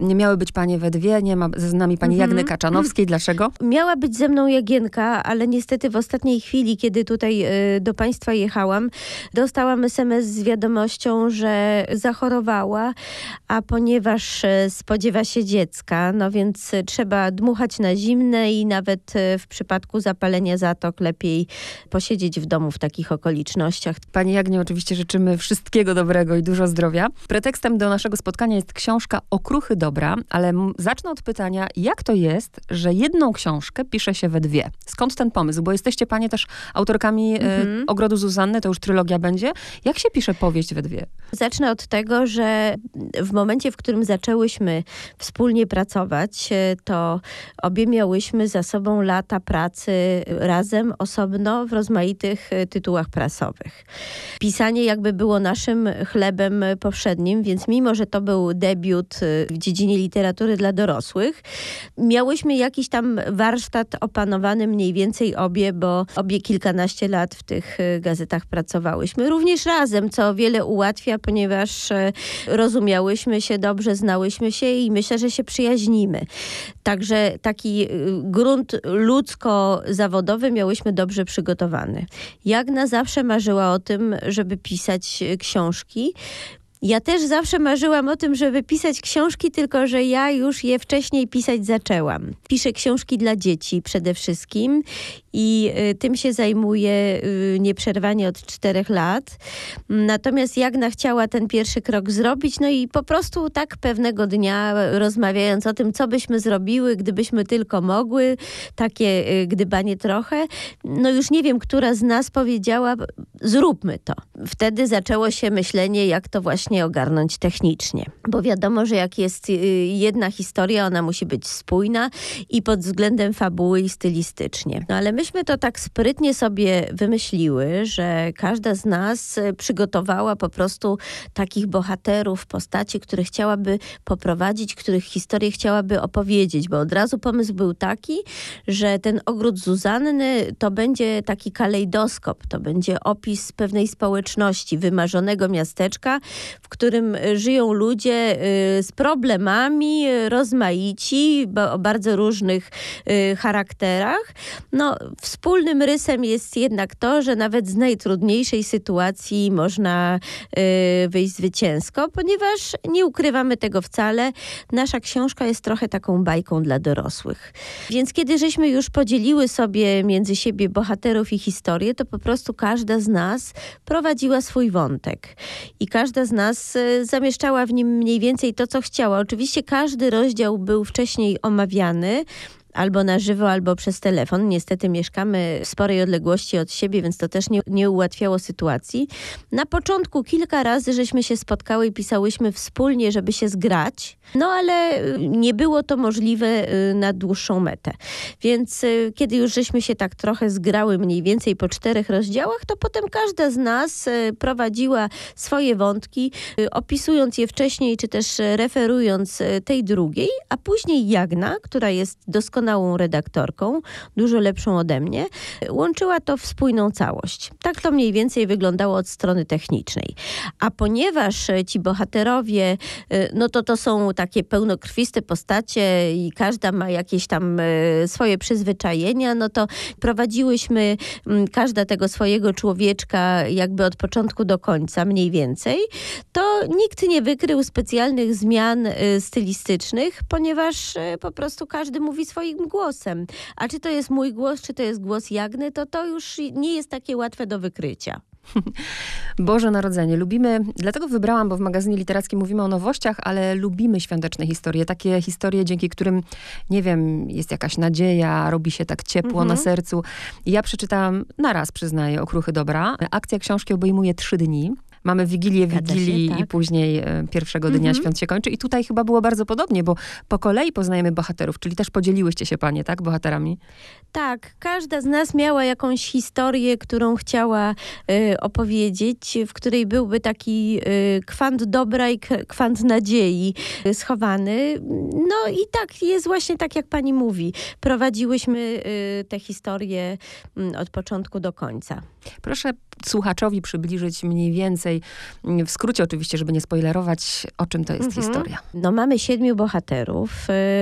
Nie miały być panie we dwie, nie ma z nami pani Mhm. Jagny Kaczanowskiej. Dlaczego? Miała być ze mną Jagienka, ale niestety w ostatniej chwili, kiedy tutaj y, do państwa jechałam, dostałam SMS z wiadomością, że zachorowała, a ponieważ y, spodziewa się dziecka, no więc y, trzeba dmuchać na zimne i nawet y, w przypadku zapalenia zatok lepiej posiedzieć w domu w takich okolicznościach. Pani Jagnie oczywiście życzymy wszystkiego dobrego i dużo zdrowia. Pretekstem do naszego spotkania jest książka Okruchy Dobra, ale zacznę od pytania, jak to jest, że jedną książkę pisze się we dwie? Skąd ten pomysł? Bo jesteście panie też autorkami e, Mhm. Ogrodu Zuzanny, to już trylogia będzie. Jak się pisze powieść we dwie? Zacznę od tego, że w momencie, w którym zaczęłyśmy wspólnie pracować, e, to obie miałyśmy za sobą lata pracy razem, osobno, w rozmaitych e, tytułach prasowych. Pisanie jakby było naszym chlebem powszednim, więc mimo, że to był debiut w dziedzinie literatury dla dorosłych, miałyśmy jakiś tam warsztat opanowany mniej więcej obie, bo obie kilkanaście lat w tych e, gazetach pracowałyśmy. Również razem, co wiele ułatwia, ponieważ e, rozumiałyśmy się dobrze, znałyśmy się i myślę, że się przyjaźnimy. Także taki y, grunt ludzko-zawodowy miałyśmy dobrze przygotowany. Jagna zawsze marzyła o tym, żeby pisać y, książki. Ja też zawsze marzyłam o tym, żeby pisać książki, tylko że ja już je wcześniej pisać zaczęłam. Piszę książki dla dzieci przede wszystkim i y, tym się zajmuję y, nieprzerwanie od czterech lat. Natomiast Jagna chciała ten pierwszy krok zrobić, no i po prostu tak pewnego dnia e, rozmawiając o tym, co byśmy zrobiły, gdybyśmy tylko mogły, takie y, gdybanie trochę, no już nie wiem, która z nas powiedziała, zróbmy to. Wtedy zaczęło się myślenie, jak to właśnie ogarnąć technicznie. Bo wiadomo, że jak jest y, jedna historia, ona musi być spójna i pod względem fabuły i stylistycznie. No ale myśmy to tak sprytnie sobie wymyśliły, że każda z nas y, przygotowała po prostu takich bohaterów, postaci, które chciałaby poprowadzić, których historię chciałaby opowiedzieć, bo od razu pomysł był taki, że ten ogród Zuzanny to będzie taki kalejdoskop, to będzie opis pewnej społeczności, wymarzonego miasteczka, w którym y, żyją ludzie y, z problemami, y, rozmaici, o bardzo różnych charakterach. No, wspólnym rysem jest jednak to, że nawet z najtrudniejszej sytuacji można wyjść zwycięsko, ponieważ nie ukrywamy tego wcale. Nasza książka jest trochę taką bajką dla dorosłych. Więc kiedy żeśmy już podzieliły sobie między siebie bohaterów i historię, to po prostu każda z nas prowadziła swój wątek. I każda z nas e, zamieszczała w nim mniej więcej to, co chciała. Oczywiście każdy rozdział był wcześniej omawiany. Albo na żywo, albo przez telefon. Niestety mieszkamy w sporej odległości od siebie, więc to też nie, nie ułatwiało sytuacji. Na początku kilka razy żeśmy się spotkały i pisałyśmy wspólnie, żeby się zgrać, no ale y, nie było to możliwe y, na dłuższą metę. Więc y, kiedy już żeśmy się tak trochę zgrały mniej więcej po czterech rozdziałach, to potem każda z nas prowadziła swoje wątki, opisując je wcześniej, czy też referując tej drugiej, a później Jagna, która jest doskonałą redaktorką, dużo lepszą ode mnie, łączyła to w spójną całość. Tak to mniej więcej wyglądało od strony technicznej. A ponieważ y, ci bohaterowie, y, no to to są takie pełnokrwiste postacie i każda ma jakieś tam y, swoje przyzwyczajenia, no to prowadziłyśmy mm, każda tego swojego człowieczka jakby od początku do końca mniej więcej, to nikt nie wykrył specjalnych zmian stylistycznych, ponieważ po prostu każdy mówi swoim głosem. A czy to jest mój głos, czy to jest głos Jagny, to to już nie jest takie łatwe do wykrycia. Boże Narodzenie. Lubimy, dlatego wybrałam, bo w magazynie literackim mówimy o nowościach, ale lubimy świąteczne historie. Takie historie, dzięki którym, nie wiem, jest jakaś nadzieja, robi się tak ciepło Mhm. na sercu. I ja przeczytałam, na raz przyznaję, Okruchy Dobra. Akcja książki obejmuje trzy dni. Mamy Wigilię Zgadza się, Wigilii i tak. później e, pierwszego dnia Mhm. świąt się kończy. I tutaj chyba było bardzo podobnie, bo po kolei poznajemy bohaterów, czyli też podzieliłyście się panie, tak, bohaterami? Tak, każda z nas miała jakąś historię, którą chciała y, opowiedzieć, w której byłby taki y, kwant dobra i kwant nadziei y, schowany. No i tak, jest właśnie tak, jak pani mówi. Prowadziłyśmy y, tę historię mm, od początku do końca. Proszę słuchaczowi przybliżyć mniej więcej, dalej. W skrócie oczywiście, żeby nie spoilerować, o czym to jest Mhm. historia. No mamy siedmiu bohaterów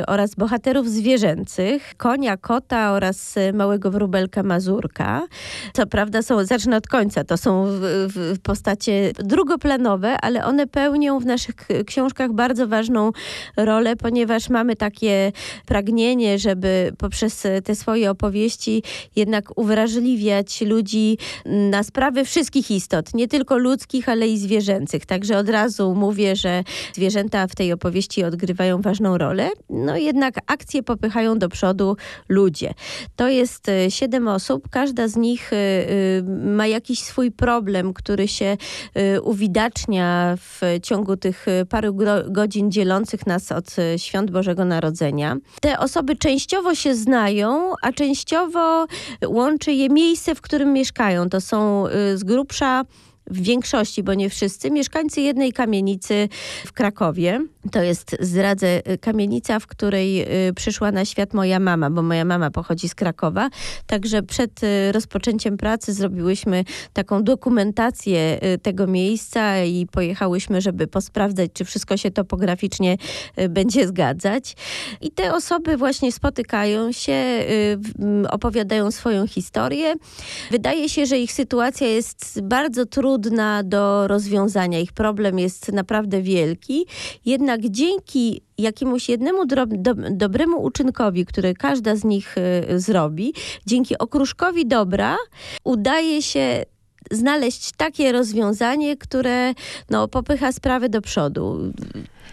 y, oraz bohaterów zwierzęcych, konia, kota oraz y, małego wróbelka Mazurka. Co prawda są, zacznę od końca, to są w, w, postacie drugoplanowe, ale one pełnią w naszych książkach bardzo ważną rolę, ponieważ mamy takie pragnienie, żeby poprzez y, te swoje opowieści jednak uwrażliwiać ludzi na sprawy wszystkich istot, nie tylko ludzkich, ale i zwierzęcych. Także od razu mówię, że zwierzęta w tej opowieści odgrywają ważną rolę. No jednak akcje popychają do przodu ludzie. To jest e, siedem osób, każda z nich e, e, ma jakiś swój problem, który się uwidacznia w ciągu tych paru godzin dzielących nas od świąt Bożego Narodzenia. Te osoby częściowo się znają, a częściowo łączy je miejsce, w którym mieszkają. To są z grubsza w większości, bo nie wszyscy, mieszkańcy jednej kamienicy w Krakowie. To jest, zdradzę, y, kamienica, w której y, przyszła na świat moja mama, bo moja mama pochodzi z Krakowa. Także przed y, rozpoczęciem pracy zrobiłyśmy taką dokumentację tego miejsca i pojechałyśmy, żeby posprawdzać, czy wszystko się topograficznie będzie zgadzać. I te osoby właśnie spotykają się, opowiadają swoją historię. Wydaje się, że ich sytuacja jest bardzo trudna do rozwiązania. Ich problem jest naprawdę wielki. Jednak dzięki jakiemuś jednemu do, dobremu uczynkowi, który każda z nich y, zrobi, dzięki okruszkowi dobra, udaje się znaleźć takie rozwiązanie, które no, popycha sprawy do przodu.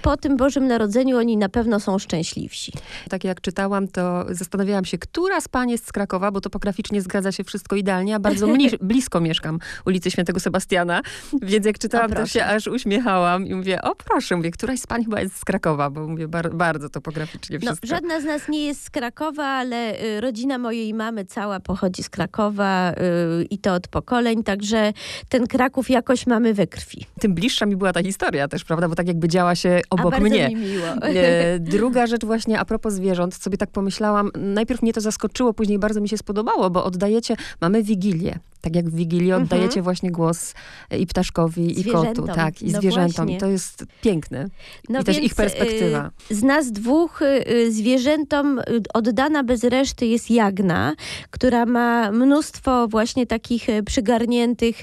Po tym Bożym Narodzeniu oni na pewno są szczęśliwsi. Tak jak czytałam, to zastanawiałam się, która z pań jest z Krakowa, bo topograficznie zgadza się wszystko idealnie, a bardzo blisko mieszkam ulicy Świętego Sebastiana, więc jak czytałam, to się aż uśmiechałam i mówię, o proszę, mówię, któraś z pań chyba jest z Krakowa, bo mówię, bar- bardzo topograficznie No, wszystko. żadna z nas nie jest z Krakowa, ale y, rodzina mojej mamy cała pochodzi z Krakowa y, i to od pokoleń, także ten Kraków jakoś mamy we krwi. Tym bliższa mi była ta historia też, prawda, bo tak jakby działa się obok A mnie. mi miło. E, Druga rzecz właśnie a propos zwierząt, sobie tak pomyślałam, najpierw mnie to zaskoczyło, później bardzo mi się spodobało, bo oddajecie, mamy Wigilię. Tak jak w Wigilii Mhm. oddajecie właśnie głos e, i ptaszkowi, i kotu, tak, i No zwierzętom. właśnie. To jest piękne. No I też ich perspektywa. y, Z nas dwóch y, zwierzętom oddana bez reszty jest Jagna, która ma mnóstwo właśnie takich przygarniętych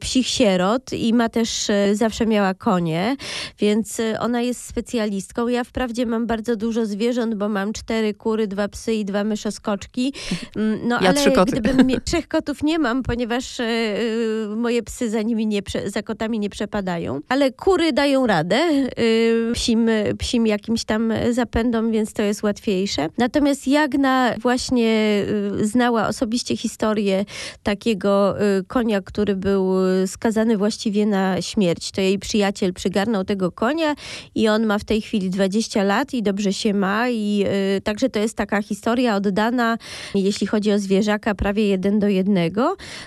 psich sierot i ma też, zawsze miała konie, więc ona jest specjalistką. Ja wprawdzie mam bardzo dużo zwierząt, bo mam cztery kury, dwa psy i dwa myszoskoczki. Mm, No Ja ale gdybym trzech kotów nie mam, ponieważ y, y, moje psy za nimi nie, za kotami nie przepadają. Ale kury dają radę y, psim, psim jakimś tam zapędom, więc to jest łatwiejsze. Natomiast Jagna właśnie znała osobiście historię takiego konia, który był skazany właściwie na śmierć. To jej przyjaciel przygarnął tego konia i on ma w tej chwili 20 lat i dobrze się ma i także to jest taka historia oddana, jeśli chodzi o zwierzaka, prawie jeden do jednego.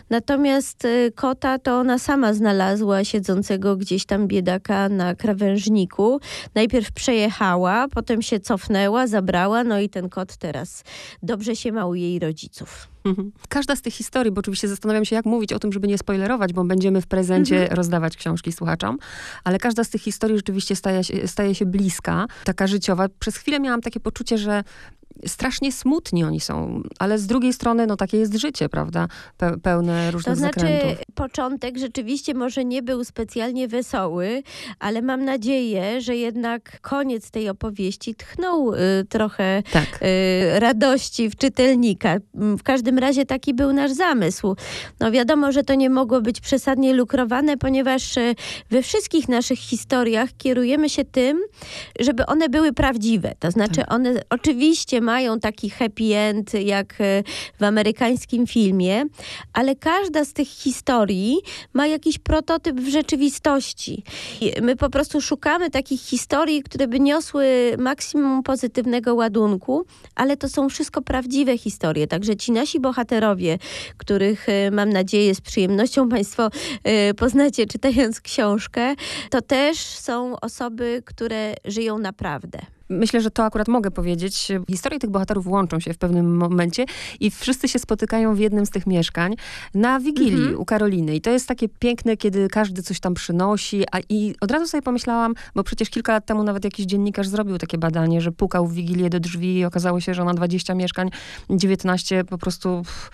Natomiast y, kota to ona sama znalazła siedzącego gdzieś tam biedaka na krawężniku. Najpierw przejechała, potem się cofnęła, zabrała, no i ten kot teraz dobrze się ma u jej rodziców. Mhm. Każda z tych historii, bo oczywiście zastanawiam się, jak mówić o tym, żeby nie spoilerować, bo będziemy w prezencie Mhm. rozdawać książki słuchaczom, ale każda z tych historii rzeczywiście staje się, staje się bliska, taka życiowa. Przez chwilę miałam takie poczucie, że strasznie smutni oni są, ale z drugiej strony, no takie jest życie, prawda? Pe pełne różnych To znaczy, zakrętów. początek rzeczywiście może nie był specjalnie wesoły, ale mam nadzieję, że jednak koniec tej opowieści tchnął y, trochę Tak. y, radości w czytelnika. Mm, W każdym razie taki był nasz zamysł. No wiadomo, że to nie mogło być przesadnie lukrowane, ponieważ y, we wszystkich naszych historiach kierujemy się tym, żeby one były prawdziwe. To znaczy one oczywiście mają taki happy end jak y, w amerykańskim filmie, ale każda z tych historii ma jakiś prototyp w rzeczywistości. I my po prostu szukamy takich historii, które by niosły maksimum pozytywnego ładunku, ale to są wszystko prawdziwe historie. Także ci nasi bohaterowie, których y, mam nadzieję z przyjemnością Państwo y, poznacie czytając książkę, to też są osoby, które żyją naprawdę. Myślę, że to akurat mogę powiedzieć. Historie tych bohaterów łączą się w pewnym momencie i wszyscy się spotykają w jednym z tych mieszkań na Wigilii mhm. u Karoliny. I to jest takie piękne, kiedy każdy coś tam przynosi. A i od razu sobie pomyślałam, bo przecież kilka lat temu nawet jakiś dziennikarz zrobił takie badanie, że pukał w Wigilię do drzwi i okazało się, że ona 20 mieszkań, 19 po prostu... Pff,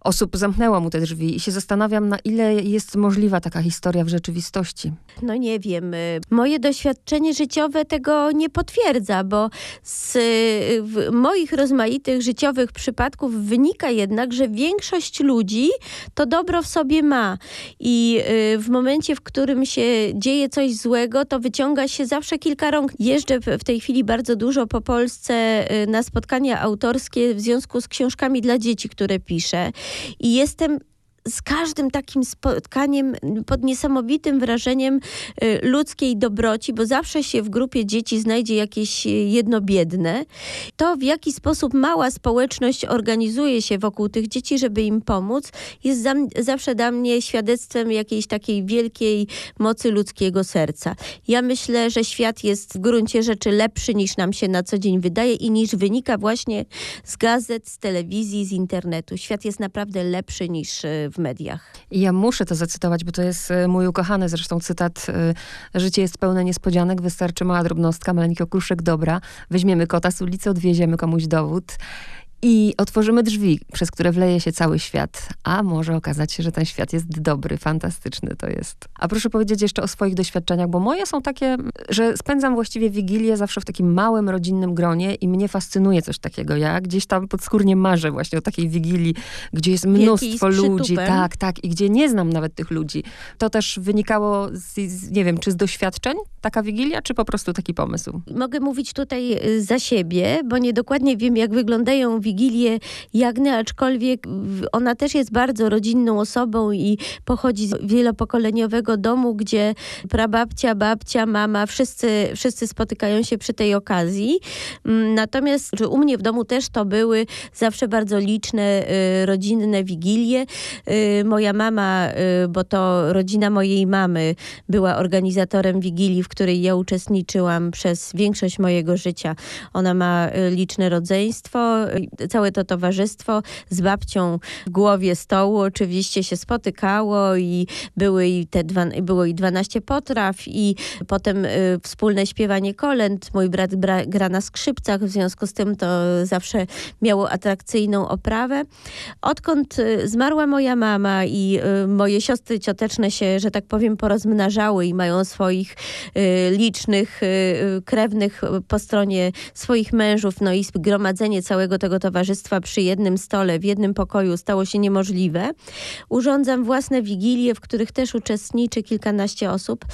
osób zamknęło mu te drzwi i się zastanawiam, na ile jest możliwa taka historia w rzeczywistości. No nie wiem. Y, moje doświadczenie życiowe tego nie potwierdza, bo z moich rozmaitych życiowych przypadków wynika jednak, że większość ludzi to dobro w sobie ma. I y, w momencie, w którym się dzieje coś złego, to wyciąga się zawsze kilka rąk. Jeżdżę w tej chwili bardzo dużo po Polsce y, na spotkania autorskie w związku z książkami dla dzieci, które piszę. I jestem z każdym takim spotkaniem pod niesamowitym wrażeniem y, ludzkiej dobroci, bo zawsze się w grupie dzieci znajdzie jakieś y, jedno biedne. To, w jaki sposób mała społeczność organizuje się wokół tych dzieci, żeby im pomóc, jest za, zawsze dla mnie świadectwem jakiejś takiej wielkiej mocy ludzkiego serca. Ja myślę, że świat jest w gruncie rzeczy lepszy niż nam się na co dzień wydaje i niż wynika właśnie z gazet, z telewizji, z internetu. Świat jest naprawdę lepszy niż y, mediach. Ja muszę to zacytować, bo to jest e, mój ukochany zresztą cytat. E, Życie jest pełne niespodzianek, wystarczy mała drobnostka, maleńki okruszek dobra. Weźmiemy kota z ulicy, odwieziemy komuś dowód i otworzymy drzwi, przez które wleje się cały świat. A może okazać się, że ten świat jest dobry, fantastyczny to jest. A proszę powiedzieć jeszcze o swoich doświadczeniach, bo moje są takie, że spędzam właściwie Wigilię zawsze w takim małym, rodzinnym gronie i mnie fascynuje coś takiego. Ja gdzieś tam podskórnie marzę właśnie o takiej Wigilii, gdzie jest mnóstwo ludzi. Tak, tak. I gdzie nie znam nawet tych ludzi. To też wynikało z, z, nie wiem, czy z doświadczeń taka Wigilia, czy po prostu taki pomysł? Mogę mówić tutaj y, za siebie, bo nie dokładnie wiem, jak wyglądają Wigilię Jagny, aczkolwiek ona też jest bardzo rodzinną osobą i pochodzi z wielopokoleniowego domu, gdzie prababcia, babcia, mama, wszyscy, wszyscy spotykają się przy tej okazji. Mm, natomiast u mnie w domu też to były zawsze bardzo liczne y, rodzinne wigilie. Y, moja mama, y, bo to rodzina mojej mamy była organizatorem wigilii, w której ja uczestniczyłam przez większość mojego życia. Ona ma liczne rodzeństwo, całe to towarzystwo z babcią w głowie stołu oczywiście się spotykało i były i te dwa, było i 12 potraw i potem y, wspólne śpiewanie kolęd. Mój brat bra, gra na skrzypcach, w związku z tym to zawsze miało atrakcyjną oprawę. Odkąd y, zmarła moja mama i y, moje siostry cioteczne się, że tak powiem, porozmnażały i mają swoich y, licznych y, krewnych po stronie swoich mężów, no i zgromadzenie całego tego towarzystwa przy jednym stole, w jednym pokoju stało się niemożliwe. Urządzam własne wigilie, w których też uczestniczy kilkanaście osób.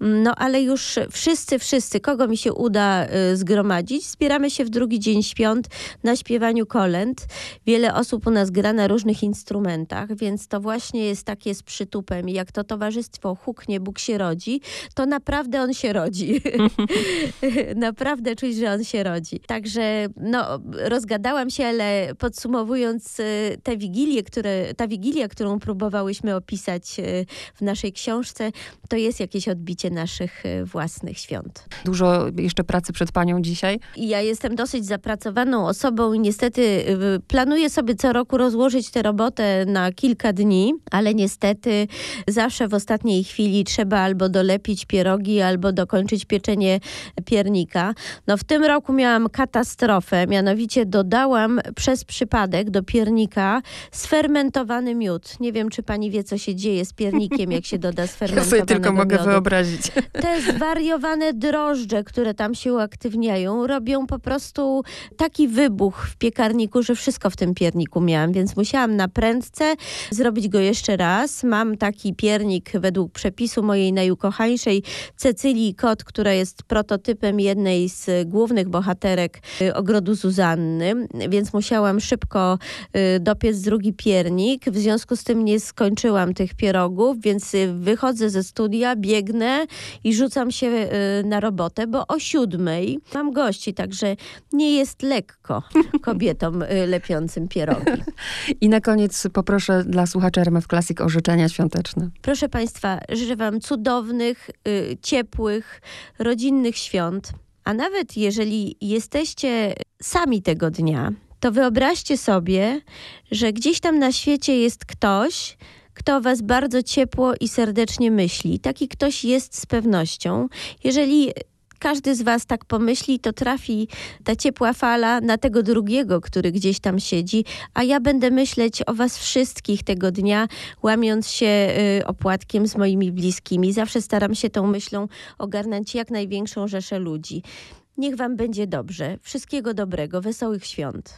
No ale już wszyscy, wszyscy, kogo mi się uda y, zgromadzić, zbieramy się w drugi dzień świąt na śpiewaniu kolęd. Wiele osób u nas gra na różnych instrumentach, więc to właśnie jest takie z przytupem. Jak to towarzystwo huknie, Bóg się rodzi, to naprawdę on się rodzi. naprawdę czuć, że on się rodzi. Także no, rozgadałam się, ale podsumowując y, te wigilie, które, ta wigilia, którą próbowałyśmy opisać y, w naszej książce, to jest jakieś odbicie naszych y, własnych świąt. Dużo jeszcze pracy przed panią dzisiaj? Ja jestem dosyć zapracowaną osobą i niestety planuję sobie co roku rozłożyć tę robotę na kilka dni, ale niestety zawsze w ostatniej chwili trzeba albo dolepić pierogi, albo dokończyć pieczenie piernika. No w tym roku miałam katastrofę, mianowicie dodałam przez przypadek do piernika sfermentowany miód. Nie wiem, czy pani wie, co się dzieje z piernikiem, jak się doda sfermentowanego Ja sobie tylko mogę miodu. wyobrazić. Te zwariowane drożdże, które tam się uaktywniają, robią po prostu taki wybuch w piekarniku, że wszystko w tym pierniku miałam, więc musiałam na prędce zrobić go jeszcze raz. Mam taki piernik według przepisu mojej najukochańszej Cecylii Kot, która jest prototypem jednej z głównych bohaterek y, ogrodu Zuzanny, więc musiałam szybko y, dopiec drugi piernik. W związku z tym nie skończyłam tych pierogów, więc y, wychodzę ze studia, biegnę i rzucam się na robotę, bo o siódmej mam gości, także nie jest lekko kobietom lepiącym pierogi. I na koniec poproszę dla słuchaczy RMF Classic o życzenia świąteczne. Proszę Państwa, życzę Wam cudownych, ciepłych, rodzinnych świąt A nawet jeżeli jesteście sami tego dnia, to wyobraźcie sobie, że gdzieś tam na świecie jest ktoś, kto was bardzo ciepło i serdecznie myśli. Taki ktoś jest z pewnością. Jeżeli każdy z was tak pomyśli, to trafi ta ciepła fala na tego drugiego, który gdzieś tam siedzi, a ja będę myśleć o was wszystkich tego dnia, łamiąc się y, opłatkiem z moimi bliskimi. Zawsze staram się tą myślą ogarnąć jak największą rzeszę ludzi. Niech wam będzie dobrze. Wszystkiego dobrego, wesołych świąt.